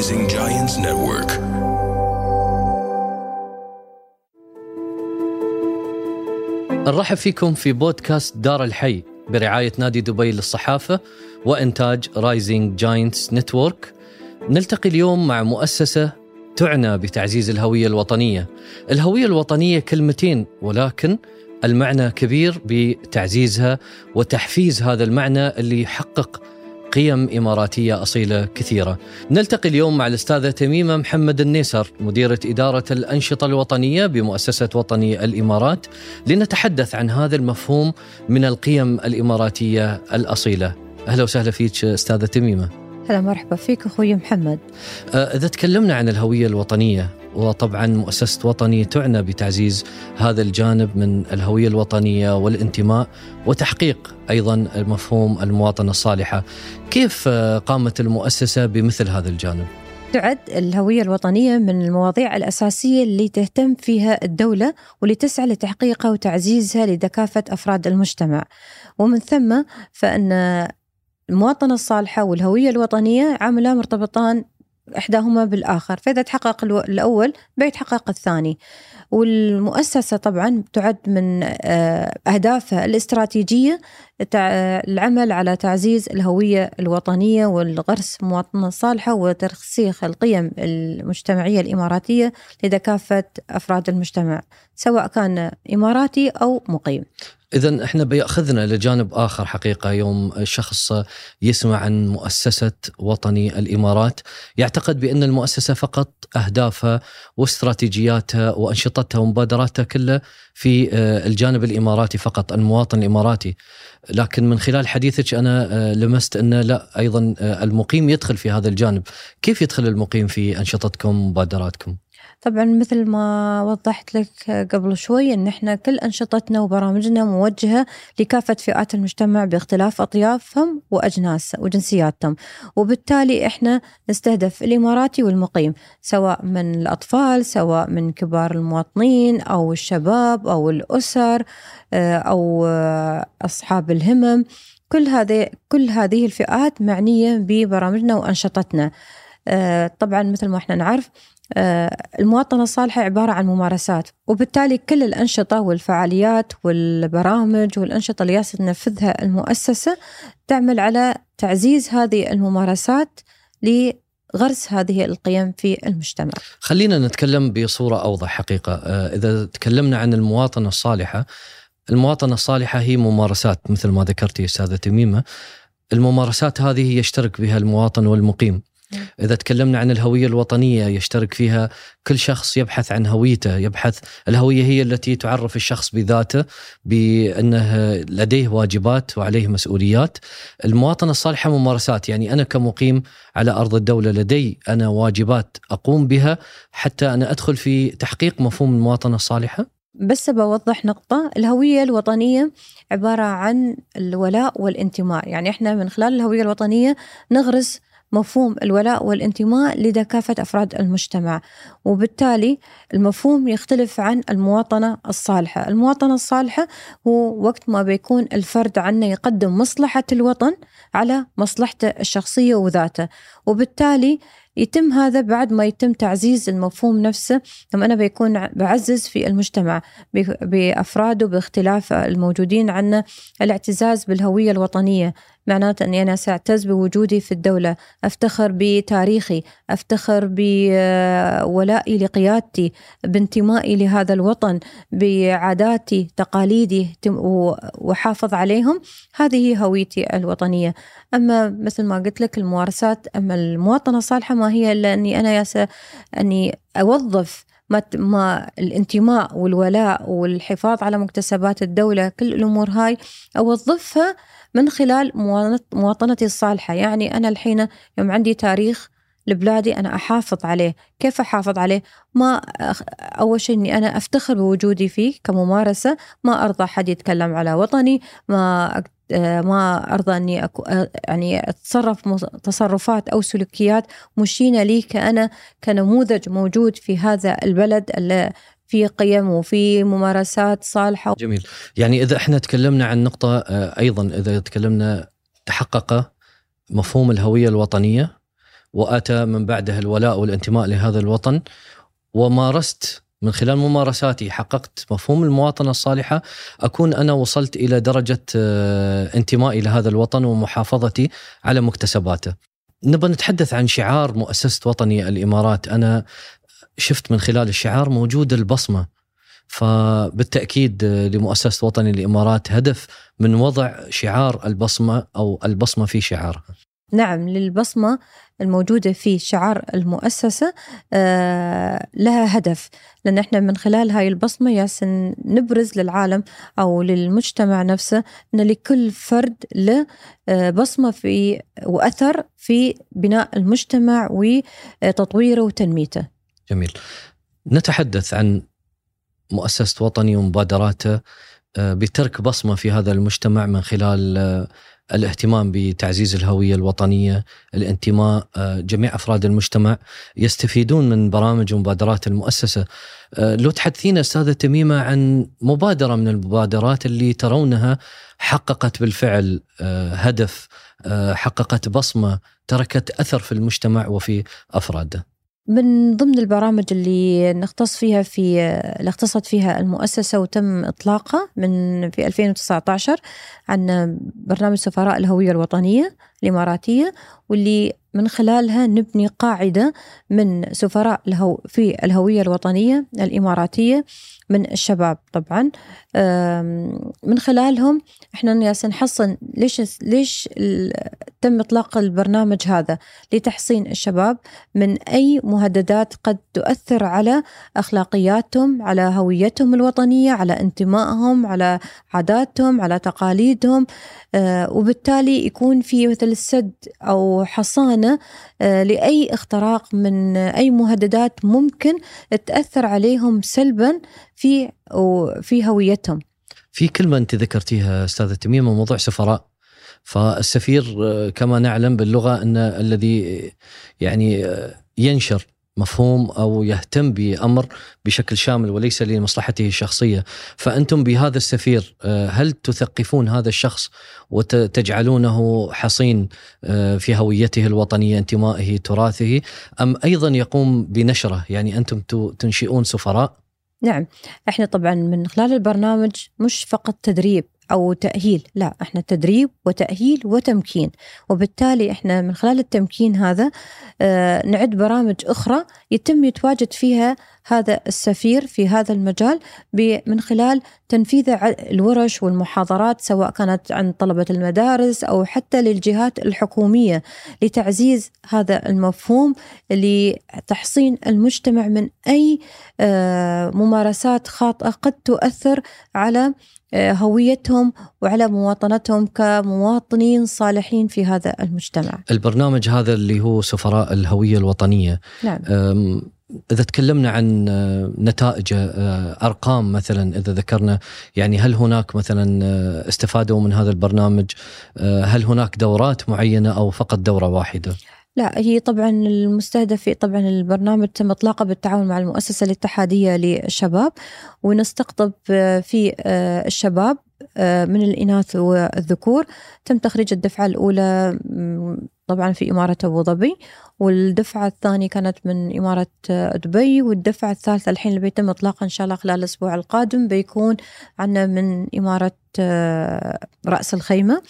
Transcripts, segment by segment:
Rising Giants Network. نرحب فيكم في بودكاست دار الحي برعاية نادي دبي للصحافة وإنتاج Rising Giants Network نلتقي اليوم مع مؤسسة تعنى بتعزيز الهوية الوطنية الهوية الوطنية كلمتين ولكن المعنى كبير بتعزيزها وتحفيز هذا المعنى اللي يحقق قيم إماراتية أصيلة كثيرة. نلتقي اليوم مع الأستاذة تميمة محمد النيسر مديرة إدارة الأنشطة الوطنية بمؤسسة وطني الإمارات لنتحدث عن هذا المفهوم من القيم الإماراتية الأصيلة. أهلا وسهلا فيك أستاذة تميمة. هلا مرحبا فيك أخوي محمد. آه، إذا تكلمنا عن الهوية الوطنية وطبعا مؤسسة وطني تعنى بتعزيز هذا الجانب من الهوية الوطنية والانتماء وتحقيق أيضا مفهوم المواطنة الصالحة كيف قامت المؤسسة بمثل هذا الجانب؟ تعد الهوية الوطنية من المواضيع الأساسية اللي تهتم فيها الدولة واللي تسعى لتحقيقها وتعزيزها لكافة أفراد المجتمع ومن ثم فإن المواطنة الصالحة والهوية الوطنية عاملان مرتبطان إحداهما بالآخر فإذا تحقق الأول بيتحقق الثاني. والمؤسسة طبعا تعد من آه، أهدافها الاستراتيجية العمل على تعزيز الهوية الوطنية والغرس المواطنة الصالحة وترسيخ القيم المجتمعية الإماراتية لدى كافة أفراد المجتمع سواء كان إماراتي أو مقيم. إذا إحنا بيأخذنا لجانب آخر حقيقة يوم شخص يسمع عن مؤسسة وطني الإمارات يعتقد بأن المؤسسة فقط أهدافها واستراتيجياتها وأنشطتها ومبادراتها كلها في آه، الجانب الإماراتي فقط المواطن الإماراتي لكن من خلال حديثك أنا آه، لمست أن لا أيضا آه، المقيم يدخل في هذا الجانب كيف يدخل المقيم في أنشطتكم ومبادراتكم؟ طبعا مثل ما وضحت لك قبل شوي إن إحنا كل أنشطتنا وبرامجنا موجهة لكافة فئات المجتمع باختلاف أطيافهم واجناس وجنسياتهم. وبالتالي إحنا نستهدف الإماراتي والمقيم سواء من الأطفال سواء من كبار المواطنين أو الشباب أو الأسر آه، أو آه، أصحاب الهمم. كل هذه كل هذه الفئات معنية ببرامجنا وأنشطتنا. آه، طبعا مثل ما إحنا نعرف المواطنة الصالحة عبارة عن ممارسات وبالتالي كل الأنشطة والفعاليات والبرامج والأنشطة اللي تنفذها المؤسسة تعمل على تعزيز هذه الممارسات لغرس هذه القيم في المجتمع. خلينا نتكلم بصورة أوضح حقيقة. آه، إذا تكلمنا عن المواطنة الصالحة المواطنة الصالحة هي ممارسات مثل ما ذكرتي أستاذة تميمة. الممارسات هذه يشترك بها المواطن والمقيم. إذا تكلمنا عن الهوية الوطنية يشترك فيها كل شخص يبحث عن هويته يبحث الهوية هي التي تعرف الشخص بذاته بأنه لديه واجبات وعليه مسؤوليات. المواطنة الصالحة ممارسات يعني أنا كمقيم على أرض الدولة لدي أنا واجبات أقوم بها حتى أنا أدخل في تحقيق مفهوم المواطنة الصالحة؟ بس بوضح نقطة الهوية الوطنية عبارة عن الولاء والانتماء. يعني إحنا من خلال الهوية الوطنية نغرس مفهوم الولاء والانتماء لدى كافة أفراد المجتمع. وبالتالي المفهوم يختلف عن المواطنة الصالحة. المواطنة الصالحة هو وقت ما بيكون الفرد عنه يقدم مصلحة الوطن على مصلحته الشخصية وذاته. وبالتالي يتم هذا بعد ما يتم تعزيز المفهوم نفسه. لما أنا بيكون بعزز في المجتمع بأفراده باختلاف الموجودين عنا الاعتزاز بالهوية الوطنية. معناته أني أنا سأعتز بوجودي في الدولة أفتخر بتاريخي أفتخر بولائي لقيادتي بانتمائي لهذا الوطن بعاداتي تقاليدي وحافظ عليهم. هذه هويتي الوطنية. أما مثل ما قلت لك الممارسات أما المواطنة الصالحة ما هي إلا أني أنا ياس أني أوظف ما ما الانتماء والولاء والحفاظ على مكتسبات الدولة كل الأمور هاي أوظفها من خلال مواطنتي الصالحة. يعني أنا الحين يوم عندي تاريخ لبلادي أنا أحافظ عليه. كيف أحافظ عليه؟ ما أول شيء أني أنا أفتخر بوجودي فيه كممارسة. ما أرضى حد يتكلم على وطني. ما آه، ما أرضى أني أكو آه، يعني أتصرف تصرفات أو سلوكيات مشينة لي كأنا كنموذج موجود في هذا البلد في قيم وفي ممارسات صالحة. جميل. يعني إذا إحنا تكلمنا عن نقطة آه، أيضا إذا تكلمنا تحقق مفهوم الهوية الوطنية وآتى من بعدها الولاء والانتماء لهذا الوطن ومارست من خلال ممارساتي حققت مفهوم المواطنة الصالحة أكون أنا وصلت إلى درجة آه، انتمائي لهذا الوطن ومحافظتي على مكتسباته. نبغى نتحدث عن شعار مؤسسة وطني الإمارات، أنا شفت من خلال الشعار موجود البصمة. فبالتأكيد لمؤسسة وطني الامارات هدف من وضع شعار البصمة أو البصمة في شعارها. نعم للبصمة الموجودة في شعار المؤسسة آه لها هدف لأن إحنا من خلال هاي البصمة ياسن نبرز للعالم أو للمجتمع نفسه أن لكل فرد له آه بصمة في وأثر في بناء المجتمع وتطويره وتنميته جميل نتحدث عن مؤسسة وطني ومبادراته آه، بترك بصمة في هذا المجتمع من خلال آه، الاهتمام بتعزيز الهوية الوطنية، الانتماء، آه، جميع أفراد المجتمع يستفيدون من برامج ومبادرات المؤسسة. آه، لو تحدثينا أستاذة تميمة عن مبادرة من المبادرات اللي ترونها حققت بالفعل هدف، حققت بصمة، تركت أثر في المجتمع وفي أفراده. من ضمن البرامج اللي نختص فيها في اللي اختصت فيها المؤسسة وتم إطلاقها من في 2019 عن برنامج سفراء الهوية الوطنية الإماراتية واللي من خلالها نبني قاعدة من سفراء الهو في الهوية الوطنية الإماراتية من الشباب طبعا. من خلالهم إحنا نحصن ليش ليش تم إطلاق البرنامج هذا لتحصين الشباب؟ من أي مهددات قد تؤثر على أخلاقياتهم على هويتهم الوطنية على انتمائهم على عاداتهم على تقاليدهم؟ آه، وبالتالي يكون في مثل السد أو حصانة آه، لأي اختراق من أي مهددات ممكن تأثر عليهم سلبا في في هويتهم. في كلمه أنت ذكرتيها أستاذة تميمه موضوع سفراء فالسفير آه، كما نعلم باللغة أن الذي يعني ينشر مفهوم أو يهتم بأمر بشكل شامل وليس لمصلحته الشخصية، فأنتم بهذا السفير آه، هل تثقفون هذا الشخص وتجعلونه حصين آه، في هويته الوطنية، انتمائه، تراثه، أم أيضا يقوم بنشره؟ يعني أنتم تنشئون سفراء؟ نعم، إحنا طبعا من خلال البرنامج مش فقط تدريب أو تأهيل لا إحنا تدريب وتأهيل وتمكين. وبالتالي إحنا من خلال التمكين هذا آه، نعد برامج أخرى يتم يتواجد فيها هذا السفير في هذا المجال من خلال تنفيذ الورش والمحاضرات سواء كانت عن طلبة المدارس أو حتى للجهات الحكومية لتعزيز هذا المفهوم لتحصين المجتمع من أي آه، ممارسات خاطئة قد تؤثر على آه، هويتهم وعلى مواطنتهم كمواطنين صالحين في هذا المجتمع. البرنامج هذا اللي هو سفراء الهوية الوطنية. نعم. إذا تكلمنا عن آه، نتائج آه، أرقام مثلا إذا ذكرنا يعني هل هناك مثلا استفادوا من هذا البرنامج؟ هل هناك دورات معينة أو فقط دورة واحدة؟ لا هي طبعا المستهدف طبعا البرنامج تم إطلاقه بالتعاون مع المؤسسة الاتحادية للشباب ونستقطب في آه، الشباب آه، من الإناث والذكور تم تخريج الدفعة الأولى طبعا في إمارة أبو ظبي والدفعة الثانية كانت من إمارة آه، دبي والدفعة الثالثة الحين اللي بيتم اطلاقها إن شاء الله خلال الأسبوع القادم بيكون عندنا من إمارة رأس الخيمة.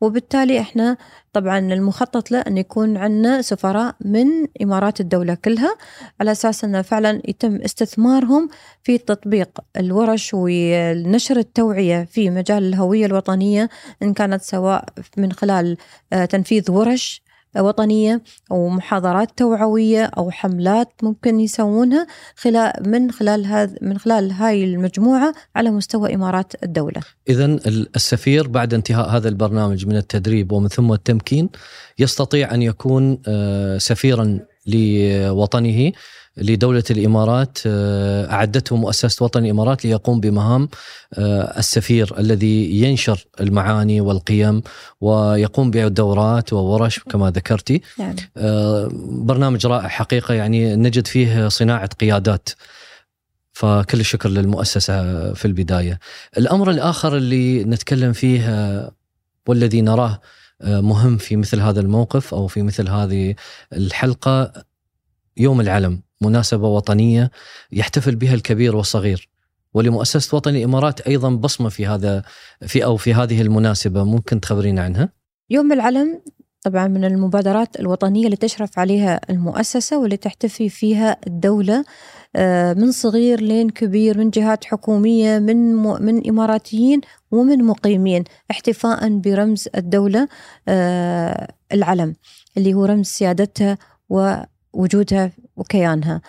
وبالتالي إحنا طبعا المخطط له أن يكون عندنا سفراء من إمارات الدولة كلها على أساس أنه فعلا يتم استثمارهم في تطبيق الورش ونشر التوعية في مجال الهوية الوطنية إن كانت سواء من خلال آه، تنفيذ ورش وطنية أو محاضرات توعوية أو حملات ممكن يسوونها خلال من خلال هذا من خلال هاي المجموعة على مستوى إمارات الدولة. اذا السفير بعد انتهاء هذا البرنامج من التدريب ومن ثم التمكين يستطيع أن يكون آه، سفيرا لوطنه لدولة الإمارات آه، أعدته مؤسسة وطن الإمارات ليقوم بمهام آه، السفير الذي ينشر المعاني والقيم ويقوم بدورات وورش كما ذكرتي. نعم. آه، برنامج رائع حقيقة يعني نجد فيه صناعة قيادات. فكل الشكر للمؤسسة في البداية. الأمر الآخر اللي نتكلم فيه والذي نراه مهم في مثل هذا الموقف أو في مثل هذه الحلقة يوم العلم مناسبة وطنية يحتفل بها الكبير والصغير ولمؤسسة وطن الإمارات أيضا بصمة في هذا في أو في هذه المناسبة ممكن تخبرينا عنها؟ يوم العلم طبعا من المبادرات الوطنية اللي تشرف عليها المؤسسة واللي تحتفي فيها الدولة آه، من صغير لين كبير من جهات حكومية من من إماراتيين ومن مقيمين احتفاء برمز الدولة آه، العلم اللي هو رمز سيادتها ووجودها وكيانها.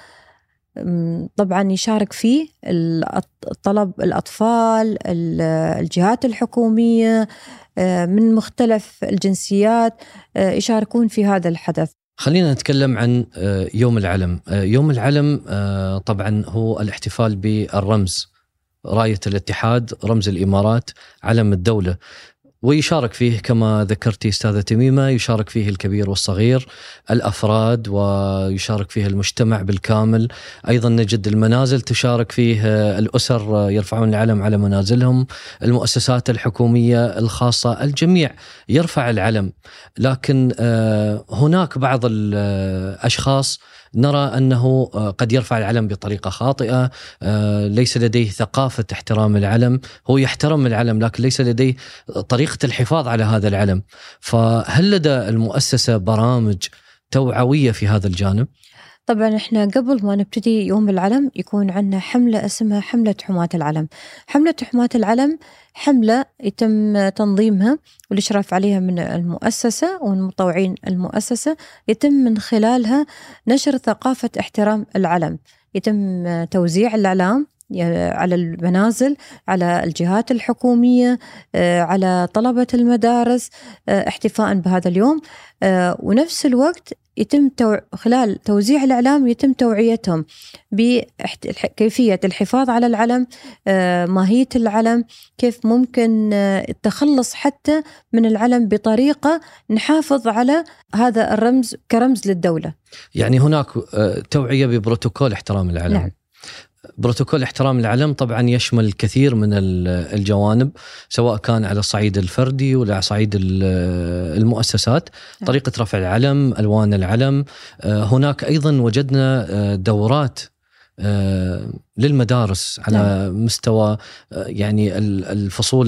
طبعا يشارك فيه الطلب الأطفال الجهات الحكومية آه، من مختلف الجنسيات آه، يشاركون في هذا الحدث. خلينا نتكلم عن آه، يوم العلم. يوم العلم طبعا هو الاحتفال بالرمز. راية الاتحاد رمز الإمارات علم الدولة. ويشارك فيه كما ذكرتي أستاذة تميمة يشارك فيه الكبير والصغير الأفراد ويشارك فيه المجتمع بالكامل. أيضا نجد المنازل تشارك فيه الأسر يرفعون العلم على منازلهم. المؤسسات الحكومية الخاصة الجميع يرفع العلم. لكن آه، هناك بعض الأشخاص نرى أنه آه، قد يرفع العلم بطريقة خاطئة. آه، ليس لديه ثقافة احترام العلم. هو يحترم العلم لكن ليس لديه طريقة الحفاظ على هذا العلم. فهل لدى المؤسسة برامج توعوية في هذا الجانب؟ طبعا إحنا قبل ما نبتدي يوم العلم يكون عندنا حملة اسمها حملة حماة العلم. حملة حماة العلم حملة يتم تنظيمها والإشراف عليها من المؤسسة ومن مطوعين المؤسسة يتم من خلالها نشر ثقافة احترام العلم. يتم توزيع الإعلام على المنازل على الجهات الحكومية على طلبة المدارس احتفاء بهذا اليوم. ونفس الوقت يتم تو... خلال توزيع الإعلام يتم توعيتهم بكيفية الحفاظ على العلم ماهية العلم كيف ممكن التخلص حتى من العلم بطريقة نحافظ على هذا الرمز كرمز للدولة يعني هناك توعية ببروتوكول احترام العلم نعم. بروتوكول احترام العلم طبعا يشمل الكثير من الجوانب سواء كان على الصعيد الفردي ولا على صعيد المؤسسات نعم. طريقة رفع العلم ألوان العلم آه، هناك أيضا وجدنا آه، دورات آه، للمدارس على نعم. مستوى يعني الفصول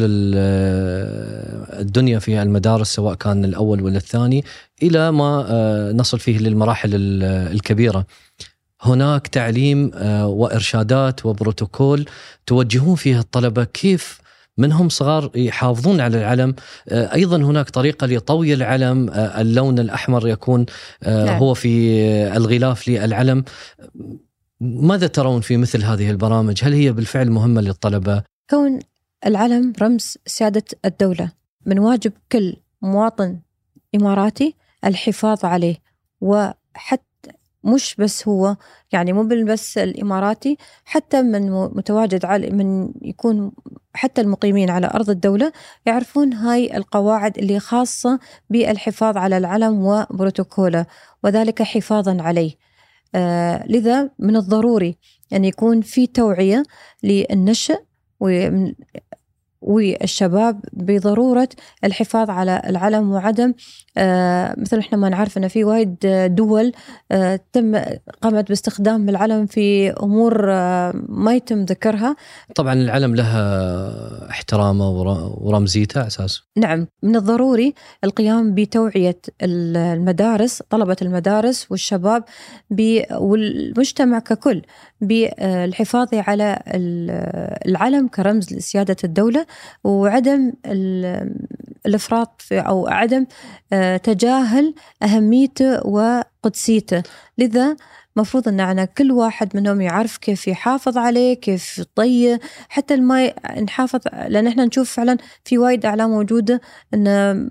الدنيا في المدارس سواء كان الأول ولا الثاني إلى ما نصل فيه للمراحل الكبيرة هناك تعليم آه، وإرشادات وبروتوكول توجهون فيها الطلبة. كيف منهم صغار يحافظون على العلم؟ آه، أيضا هناك طريقة لطوي العلم آه، اللون الأحمر يكون نعم. هو في الغلاف للعلم. ماذا ترون في مثل هذه البرامج؟ هل هي بالفعل مهمة للطلبة؟ كون العلم رمز سيادة الدولة من واجب كل مواطن إماراتي الحفاظ عليه وحتى مش بس هو يعني مو بس الإماراتي حتى من متواجد على من يكون حتى المقيمين على أرض الدولة يعرفون هاي القواعد اللي خاصة بالحفاظ على العلم وبروتوكوله وذلك حفاظا عليه. آه لذا من الضروري أن يكون في توعية للنشء والشباب بضرورة الحفاظ على العلم وعدم آه، مثل إحنا ما نعرف ان في وايد دول آه، تم قامت باستخدام العلم في أمور آه، ما يتم ذكرها. طبعا العلم لها احترامه ورمزيته أساس. نعم من الضروري القيام بتوعية المدارس طلبة المدارس والشباب والمجتمع ككل بالحفاظ على العلم كرمز لسيادة الدولة. وعدم الإفراط أو عدم آه، تجاهل أهميته وقدسيته. لذا مفروض إن أنا كل واحد منهم يعرف كيف يحافظ عليه كيف يطيه حتى الماء نحافظ لأن إحنا نشوف فعلا في وايد أعلام موجودة إن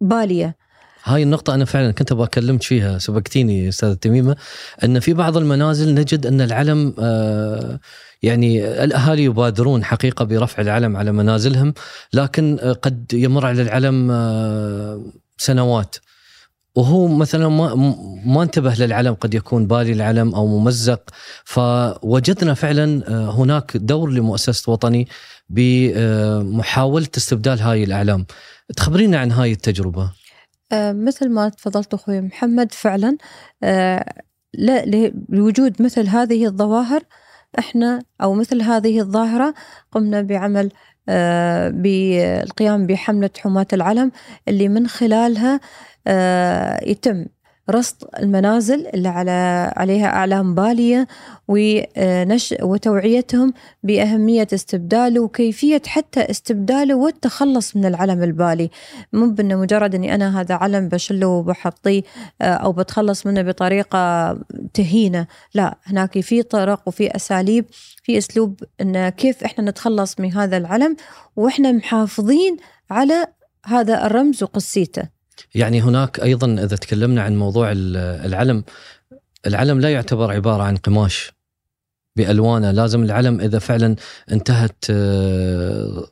بالية. هاي النقطة أنا فعلا كنت أبغى أكلمك فيها سبقتيني أستاذة تميمة أن في بعض المنازل نجد أن العلم آه يعني الأهالي يبادرون حقيقة برفع العلم على منازلهم لكن قد يمر على العلم آه، سنوات. وهو مثلا ما انتبه للعلم قد يكون بالي العلم أو ممزق. فوجدنا فعلا آه، هناك دور لمؤسسة وطني بمحاولة استبدال هاي الأعلام. تخبرينا عن هاي التجربة. آه، مثل ما تفضلت أخوي محمد فعلا لا لوجود مثل هذه الظواهر إحنا أو مثل هذه الظاهرة قمنا بعمل آه، بالقيام بحملة حماة العلم اللي من خلالها يتم رصد المنازل اللي على عليها أعلام بالية ونش وتوعيتهم بأهمية استبداله وكيفية حتى استبداله والتخلص من العلم البالي. مو بأنه مجرد أني أنا هذا علم بشله وبحطيه آه، أو بتخلص منه بطريقة تهينة. لا هناك في طرق وفي أساليب في أسلوب أن كيف إحنا نتخلص من هذا العلم وإحنا محافظين على هذا الرمز وقصيته. يعني هناك أيضا إذا تكلمنا عن موضوع العلم العلم لا يعتبر عبارة عن قماش بألوانه لازم العلم إذا فعلا انتهت آه،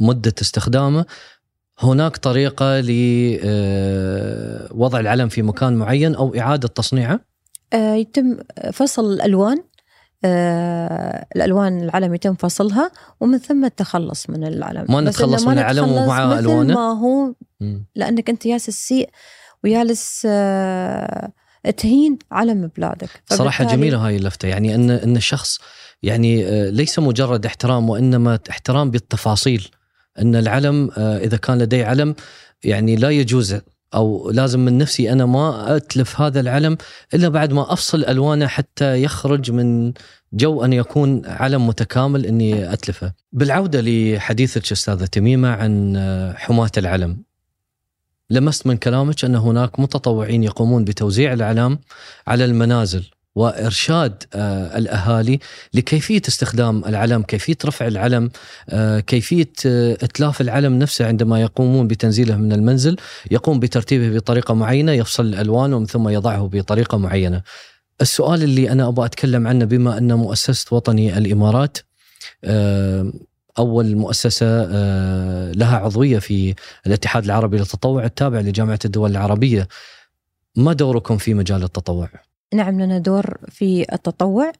مدة استخدامه هناك طريقة لوضع آه، العلم في مكان معين أو إعادة تصنيعه. آه، يتم فصل الألوان الألوان العلم يتم فصلها ومن ثم التخلص من العلم. ما نتخلص من العلم ومع ألوانه؟ ما هو لأنك أنت يالس السيء ويالس آه تهين علم بلادك. صراحة جميلة هاي اللفتة. يعني أن أن الشخص يعني آه ليس مجرد احترام وإنما احترام بالتفاصيل. أن العلم آه إذا كان لدي علم يعني لا يجوز أو لازم من نفسي أنا ما أتلف هذا العلم إلا بعد ما أفصل ألوانه حتى يخرج من جو أن يكون علم متكامل إني أتلفه. بالعودة لحديثك أستاذة تميمة عن حماة العلم. لمست من كلامك أن هناك متطوعين يقومون بتوزيع الأعلام على المنازل وإرشاد آه، الأهالي لكيفية استخدام العلم، كيفية رفع العلم، آه، كيفية آه، إتلاف العلم نفسه عندما يقومون بتنزيله من المنزل، يقوم بترتيبه بطريقة معينة، يفصل الالوان ومن ثم يضعه بطريقة معينة. السؤال اللي أنا أبغى أتكلم عنه بما أن مؤسسة وطني الإمارات أول مؤسسة لها عضوية في الاتحاد العربي للتطوع التابع لجامعة الدول العربية. ما دوركم في مجال التطوع؟ نعم لنا دور في التطوع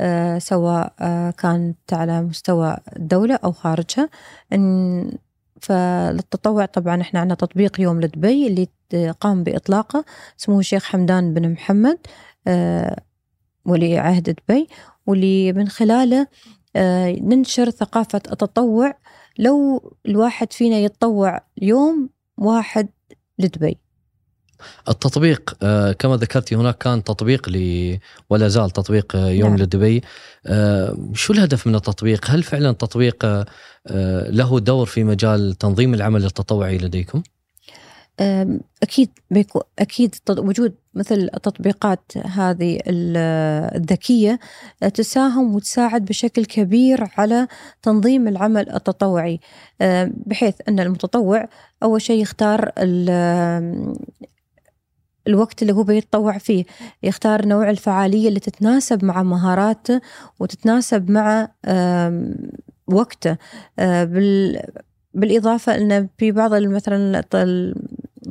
آه، سواء آه، كانت على مستوى الدولة أو خارجها. إن فللتطوع طبعا إحنا عندنا تطبيق يوم لدبي اللي قام بإطلاقه اسمه الشيخ حمدان بن محمد آه، ولي عهد دبي واللي من خلاله ننشر ثقافة التطوع. لو الواحد فينا يتطوع يوم واحد لدبي. التطبيق آه، كما ذكرتي هناك كان تطبيق ل ولا زال تطبيق آه، يوم نعم. لدبي آه، شو الهدف من التطبيق؟ هل فعلا التطبيق له دور في مجال تنظيم العمل التطوعي لديكم؟ أكيد بيكون أكيد وجود مثل التطبيقات هذه الذكية تساهم وتساعد بشكل كبير على تنظيم العمل التطوعي بحيث أن المتطوع أول شيء يختار الوقت اللي هو بيتطوع فيه. يختار نوع الفعالية اللي تتناسب مع مهاراته وتتناسب مع وقته. آه، بالإضافة أن في بعض مثلا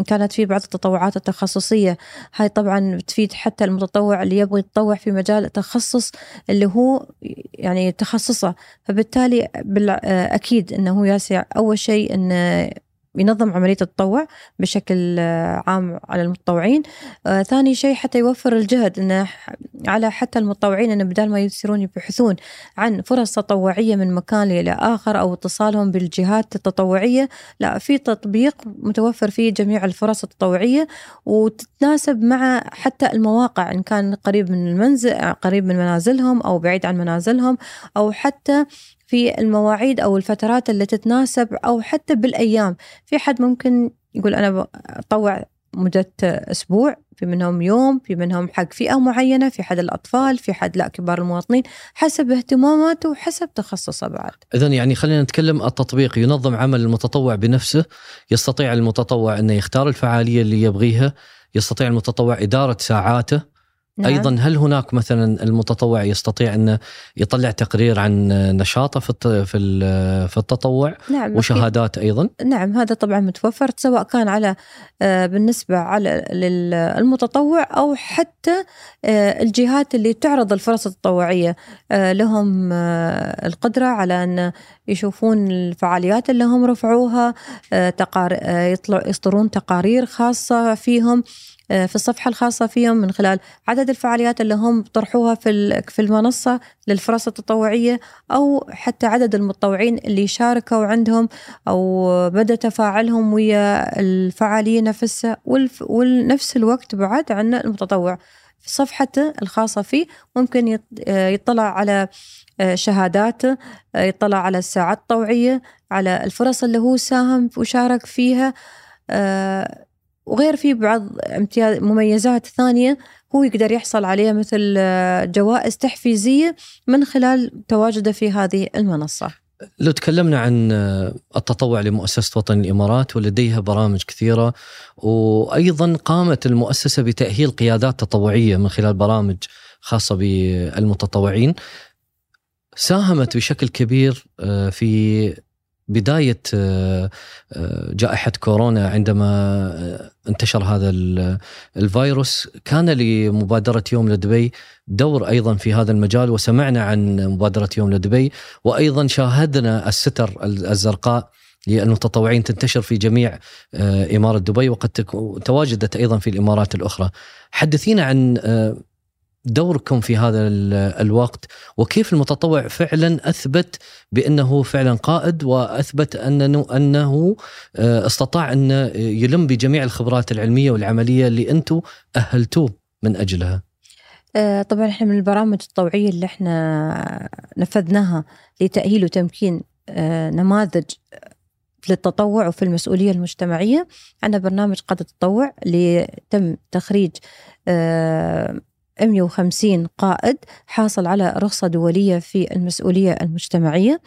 كانت في بعض التطوعات التخصصية. هاي طبعا بتفيد حتى المتطوع اللي يبغى يتطوع في مجال تخصص اللي هو يعني تخصصه. فبالتالي أكيد أنه ياسع أول شيء أن ينظم عملية التطوع بشكل آه، عام على المتطوعين. آه ثاني شيء حتى يوفر الجهد إنه على حتى المتطوعين إنه بدال ما يصيرون يبحثون عن فرص تطوعية من مكان إلى آخر أو اتصالهم بالجهات التطوعية لا في تطبيق متوفر فيه جميع الفرص التطوعية وتتناسب مع حتى المواقع إن كان قريب من المنزل قريب من منازلهم أو بعيد عن منازلهم أو حتى في المواعيد أو الفترات اللي تتناسب أو حتى بالأيام. في حد ممكن يقول أنا أطوع مدة أسبوع في منهم يوم في منهم حق فئة معينة في حد الأطفال في حد لا كبار المواطنين حسب اهتماماته وحسب تخصصه بعد. إذا يعني خلينا نتكلم التطبيق. ينظم عمل المتطوع بنفسه. يستطيع المتطوع أنه يختار الفعالية اللي يبغيها. يستطيع المتطوع إدارة ساعاته. نعم. أيضا هل هناك مثلا المتطوع يستطيع انه يطلع تقرير عن نشاطه في في في التطوع؟ نعم وشهادات أيضا؟ نعم هذا طبعا متوفر سواء كان على آه، بالنسبة على للمتطوع أو حتى آه، الجهات اللي تعرض الفرص التطوعية. آه، لهم القدرة على أن يشوفون الفعاليات اللي هم رفعوها تقار يطلع يصدرون تقارير خاصة فيهم. في الصفحة الخاصة فيهم من خلال عدد الفعاليات اللي هم طرحوها في في المنصة للفرص التطوعية أو حتى عدد المتطوعين اللي شاركوا عندهم أو بدأ تفاعلهم ويا الفعالية نفسها ونفس الوقت بعد عن المتطوع. في صفحته الخاصة فيه ممكن آه، يطلع على آه، شهاداته يطلع على الساعات الطوعية على الفرص اللي هو ساهم وشارك فيها وغير في بعض امتياز مميزات ثانية هو يقدر يحصل عليها مثل آه، جوائز تحفيزية من خلال تواجده في هذه المنصة. لو تكلمنا عن آه، التطوع لمؤسسة وطن الإمارات ولديها برامج كثيرة وأيضا قامت المؤسسة بتأهيل قيادات تطوعية من خلال برامج خاصة بالمتطوعين. ساهمت بشكل كبير آه، في بداية آه، آه، جائحة كورونا عندما آه، انتشر هذا الفيروس كان لمبادرة يوم لدبي دور أيضا في هذا المجال وسمعنا عن مبادرة يوم لدبي وأيضا شاهدنا الستر الزرقاء للمتطوعين تنتشر في جميع إمارة دبي وقد تواجدت أيضا في الإمارات الأخرى. حدثينا عن دوركم في هذا الوقت وكيف المتطوع فعلا أثبت بأنه فعلا قائد وأثبت انه أنه آه، استطاع أن يلم بجميع الخبرات العلمية والعملية اللي أنتم أهلتوه من أجلها. آه، طبعا إحنا من البرامج التطوعيه اللي إحنا نفذناها لتأهيل وتمكين آه، نماذج للتطوع وفي المسؤولية المجتمعية عندنا برنامج قادة التطوع اللي تم تخريج 150 قائد حاصل على رخصة دولية في المسؤولية المجتمعية.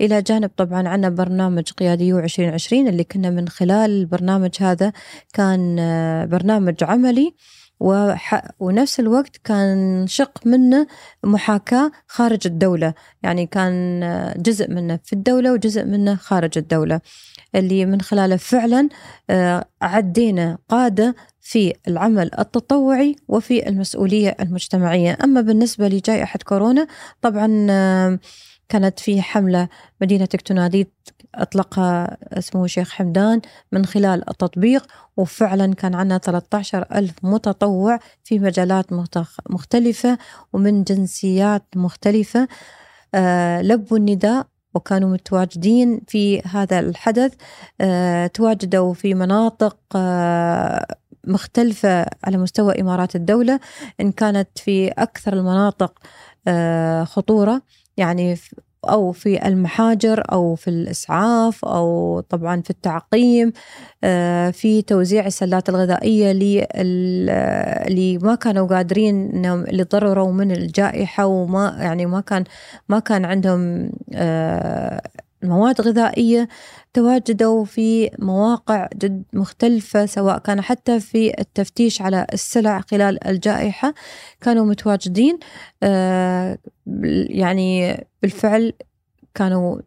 إلى جانب طبعا عنا برنامج قياديو 2020 اللي كنا من خلال البرنامج هذا كان آه، برنامج عملي وح... ونفس الوقت كان شق منه محاكاة خارج الدولة. يعني كان آه، جزء منه في الدولة وجزء منه خارج الدولة. اللي من خلاله فعلا آه، عدينا قادة في العمل التطوعي وفي المسؤولية المجتمعية. أما بالنسبة لجائحة كورونا طبعا كانت في حملة مدينة تكتوناديت أطلقها اسمه شيخ حمدان من خلال التطبيق وفعلا كان عندنا 13 ألف متطوع في مجالات مختلفة ومن جنسيات مختلفة. آه، لبوا النداء وكانوا متواجدين في هذا الحدث. آه، تواجدوا في مناطق آه، مختلفة على مستوى إمارات الدولة إن كانت في أكثر المناطق آه، خطورة يعني أو في المحاجر أو في الإسعاف أو طبعا في التعقيم آه، في توزيع السلات الغذائية اللي ما كانوا قادرين إنهم اللي ضرروا من الجائحة وما يعني ما كان ما كان عندهم آه، مواد غذائية تواجدوا في مواقع جد مختلفة سواء كان حتى في التفتيش على السلع خلال الجائحة كانوا متواجدين. آه، يعني بالفعل كانوا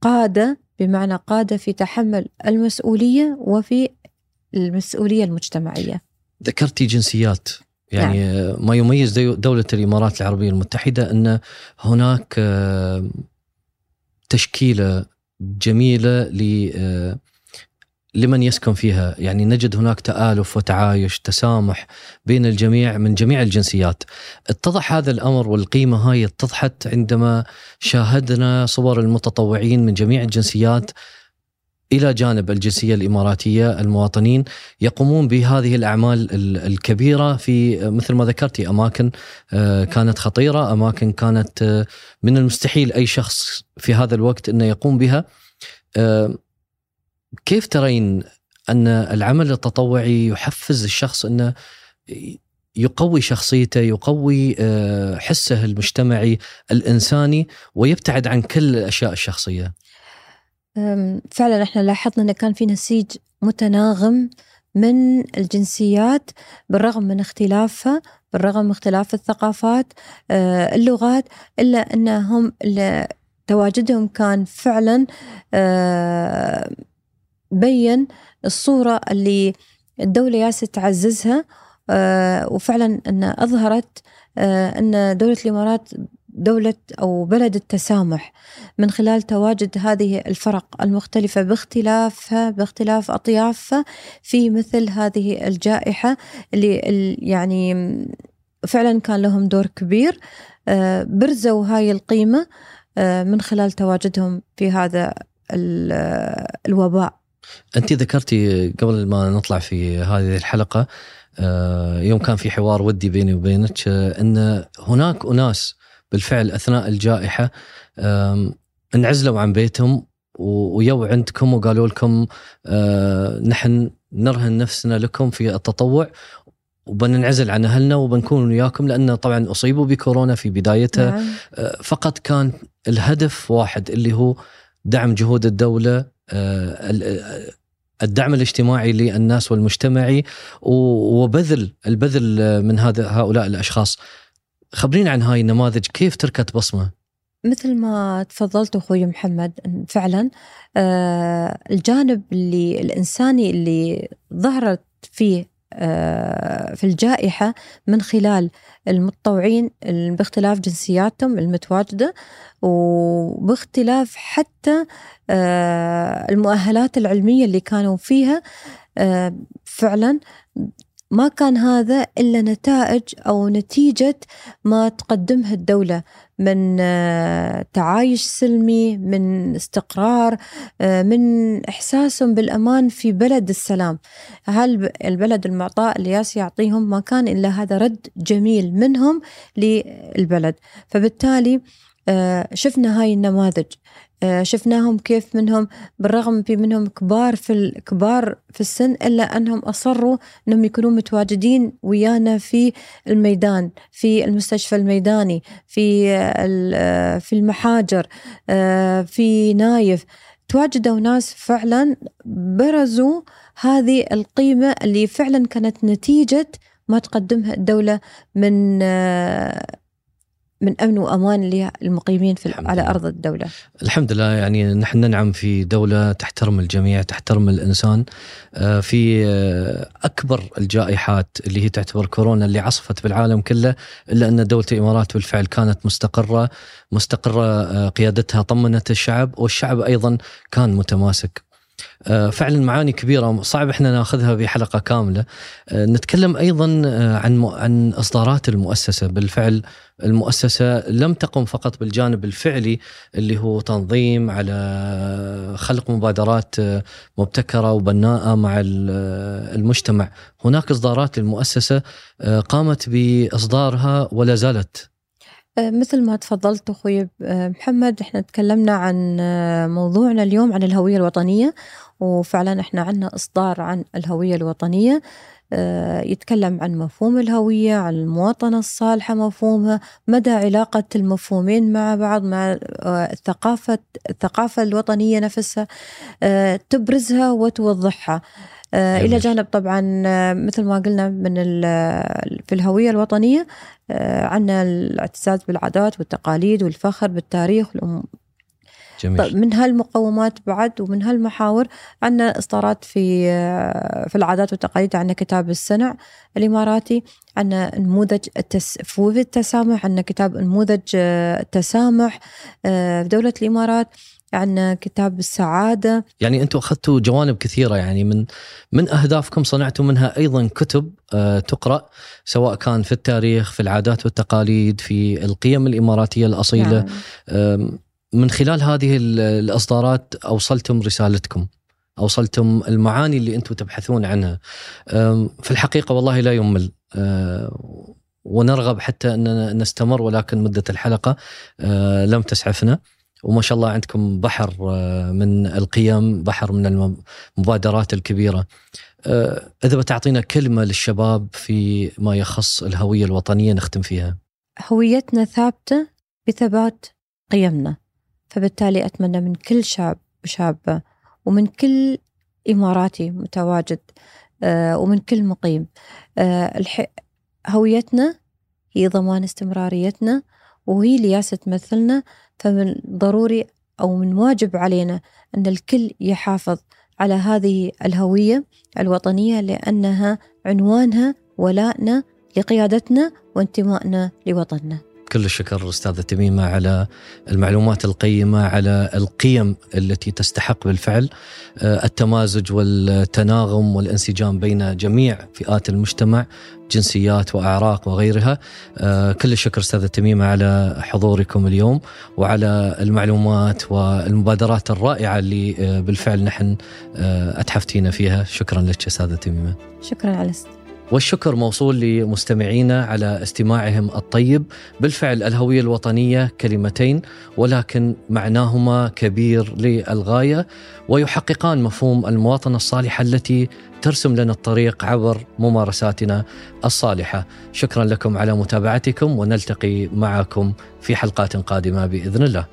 قادة بمعنى قادة في تحمل المسؤولية وفي المسؤولية المجتمعية. ذكرتي جنسيات. يعني نعم. ما يميز دولة الإمارات العربية المتحدة أن هناك آه، تشكيلة جميلة ل آه، لمن يسكن فيها. يعني نجد هناك تآلف وتعايش تسامح بين الجميع من جميع الجنسيات. اتضح هذا الأمر والقيمة هاي اتضحت عندما شاهدنا صور المتطوعين من جميع الجنسيات إلى جانب الجنسية الإماراتية المواطنين يقومون بهذه الأعمال الكبيرة في مثل ما ذكرتي أماكن آه، كانت خطيرة، أماكن كانت آه، من المستحيل أي شخص في هذا الوقت إنه يقوم بها. آه، كيف ترين أن العمل التطوعي يحفز الشخص إنه يقوي شخصيته يقوي حسه المجتمعي الإنساني ويبتعد عن كل الاشياء الشخصية فعلا إحنا لاحظنا انه كان في نسيج متناغم من الجنسيات بالرغم من اختلافها بالرغم من اختلاف الثقافات آه، اللغات إلا أنهم تواجدهم كان فعلا آه، بين الصورة اللي الدولة ياسة تعززها آه، وفعلا أن أظهرت أن دولة الإمارات دولة أو بلد التسامح من خلال تواجد هذه الفرق المختلفة باختلافها باختلاف أطيافها في مثل هذه الجائحة اللي يعني فعلا كان لهم دور كبير. آه، برزوا هاي القيمة آه، من خلال تواجدهم في هذا الوباء. أنت ذكرتي قبل ما نطلع في هذه الحلقة آه، يوم كان في حوار ودي بيني وبينك أن هناك أناس بالفعل أثناء الجائحة انعزلوا عن بيتهم ويو عندكم وقالوا لكم آه، نحن نرهن نفسنا لكم في التطوع وبننعزل عن أهلنا وبنكون وياكم لأن طبعا أصيبوا بكورونا في بدايتها نعم. آه، فقط كان الهدف واحد اللي هو دعم جهود الدولة آه، الدعم الاجتماعي للناس والمجتمعي وبذل البذل من هذا هؤلاء الأشخاص خبرينا عن هاي النماذج. كيف تركت بصمة؟ مثل ما تفضلت أخوي محمد فعلا آه الجانب اللي الإنساني اللي ظهرت فيه آه في الجائحة من خلال المتطوعين باختلاف جنسياتهم المتواجدة وباختلاف حتى آه المؤهلات العلمية اللي كانوا فيها آه فعلا ما كان هذا إلا نتائج أو نتيجة ما تقدمها الدولة من آه، تعايش سلمي من استقرار آه، من إحساسهم بالأمان في بلد السلام. هل البلد المعطاء اللي ياس يعطيهم ما كان إلا هذا رد جميل منهم للبلد. فبالتالي آه، شفنا هاي النماذج. شفناهم كيف منهم بالرغم في منهم كبار في الكبار في السن إلا أنهم أصروا إنهم يكونوا متواجدين ويانا في الميدان في المستشفى الميداني في آه، في المحاجر في نايف. تواجدوا ناس فعلا برزوا هذه القيمة اللي فعلا كانت نتيجة ما تقدمها الدولة من من أمن وأمان للمقيمين في على أرض الدولة. الحمد لله يعني نحن ننعم في دولة تحترم الجميع، تحترم الإنسان آه، في آه، أكبر الجائحات اللي هي تعتبر كورونا اللي عصفت بالعالم كله إلا أن دولة الإمارات بالفعل كانت مستقرة مستقرة آه، قيادتها طمنت الشعب والشعب أيضا كان متماسك. آه، فعلا معاني كبيرة صعب إحنا ناخذها بحلقه كاملة. آه، نتكلم أيضا آه، عن عن إصدارات المؤسسة. بالفعل المؤسسة لم تقم فقط بالجانب الفعلي اللي هو تنظيم على خلق مبادرات مبتكرة وبناءة مع المجتمع. هناك إصدارات للمؤسسة قامت بإصدارها ولا زالت مثل ما تفضلت أخوي محمد إحنا تكلمنا عن موضوعنا اليوم عن الهوية الوطنية وفعلا إحنا عندنا إصدار عن الهوية الوطنية. آه، يتكلم عن مفهوم الهوية عن المواطنة الصالحة مفهومها مدى علاقة المفهومين مع بعض مع آه، الثقافة الثقافة الوطنية نفسها آه، تبرزها وتوضحها. إلى جانب طبعا مثل ما قلنا من في الهوية الوطنية عندنا الاعتزاز بالعادات والتقاليد والفخر بالتاريخ جميل. طيب من هالمقومات بعد ومن هالمحاور عندنا اصدارات في في العادات والتقاليد عندنا كتاب السنع الإماراتي عندنا نموذج التس... في التسامح عندنا كتاب نموذج التسامح آه، في دولة الإمارات عندنا كتاب السعادة يعني أنتم أخذتوا جوانب كثيرة يعني من من أهدافكم صنعتوا منها أيضا كتب آه، تقرأ سواء كان في التاريخ في العادات والتقاليد في القيم الإماراتية الأصيلة نعم. من خلال هذه الإصدارات أوصلتم رسالتكم أوصلتم المعاني اللي أنتم تبحثون عنها. في الحقيقة والله لا يمل. أه، ونرغب حتى ان نستمر ولكن مدة الحلقة أه، لم تسعفنا. وما شاء الله عندكم بحر أه، من القيم بحر من المبادرات الكبيرة. إذا بتعطينا كلمة للشباب في ما يخص الهوية الوطنية نختم فيها. هويتنا ثابتة بثبات قيمنا. فبالتالي أتمنى من كل شاب وشابة ومن كل إماراتي متواجد آه، ومن كل مقيم آه، هويتنا هي ضمان استمراريتنا وهي لياسة تمثلنا فمن ضروري أو من واجب علينا أن الكل يحافظ على هذه الهوية الوطنية لأنها عنوانها ولائنا لقيادتنا وانتمائنا لوطننا. كل الشكر أستاذة تميمة على المعلومات القيمة على القيم التي تستحق بالفعل آه، التمازج والتناغم والانسجام بين جميع فئات المجتمع جنسيات وأعراق وغيرها. آه، كل الشكر أستاذة تميمة على حضوركم اليوم وعلى المعلومات والمبادرات الرائعة اللي آه، بالفعل نحن اتحفتينا فيها. شكرا لك أستاذة تميمة. شكرا على والشكر موصول لمستمعينا على استماعهم الطيب. بالفعل الهوية الوطنية كلمتين ولكن معناهما كبير للغاية ويحققان مفهوم المواطنة الصالحة التي ترسم لنا الطريق عبر ممارساتنا الصالحة. شكرا لكم على متابعتكم ونلتقي معكم في حلقات قادمة بإذن الله.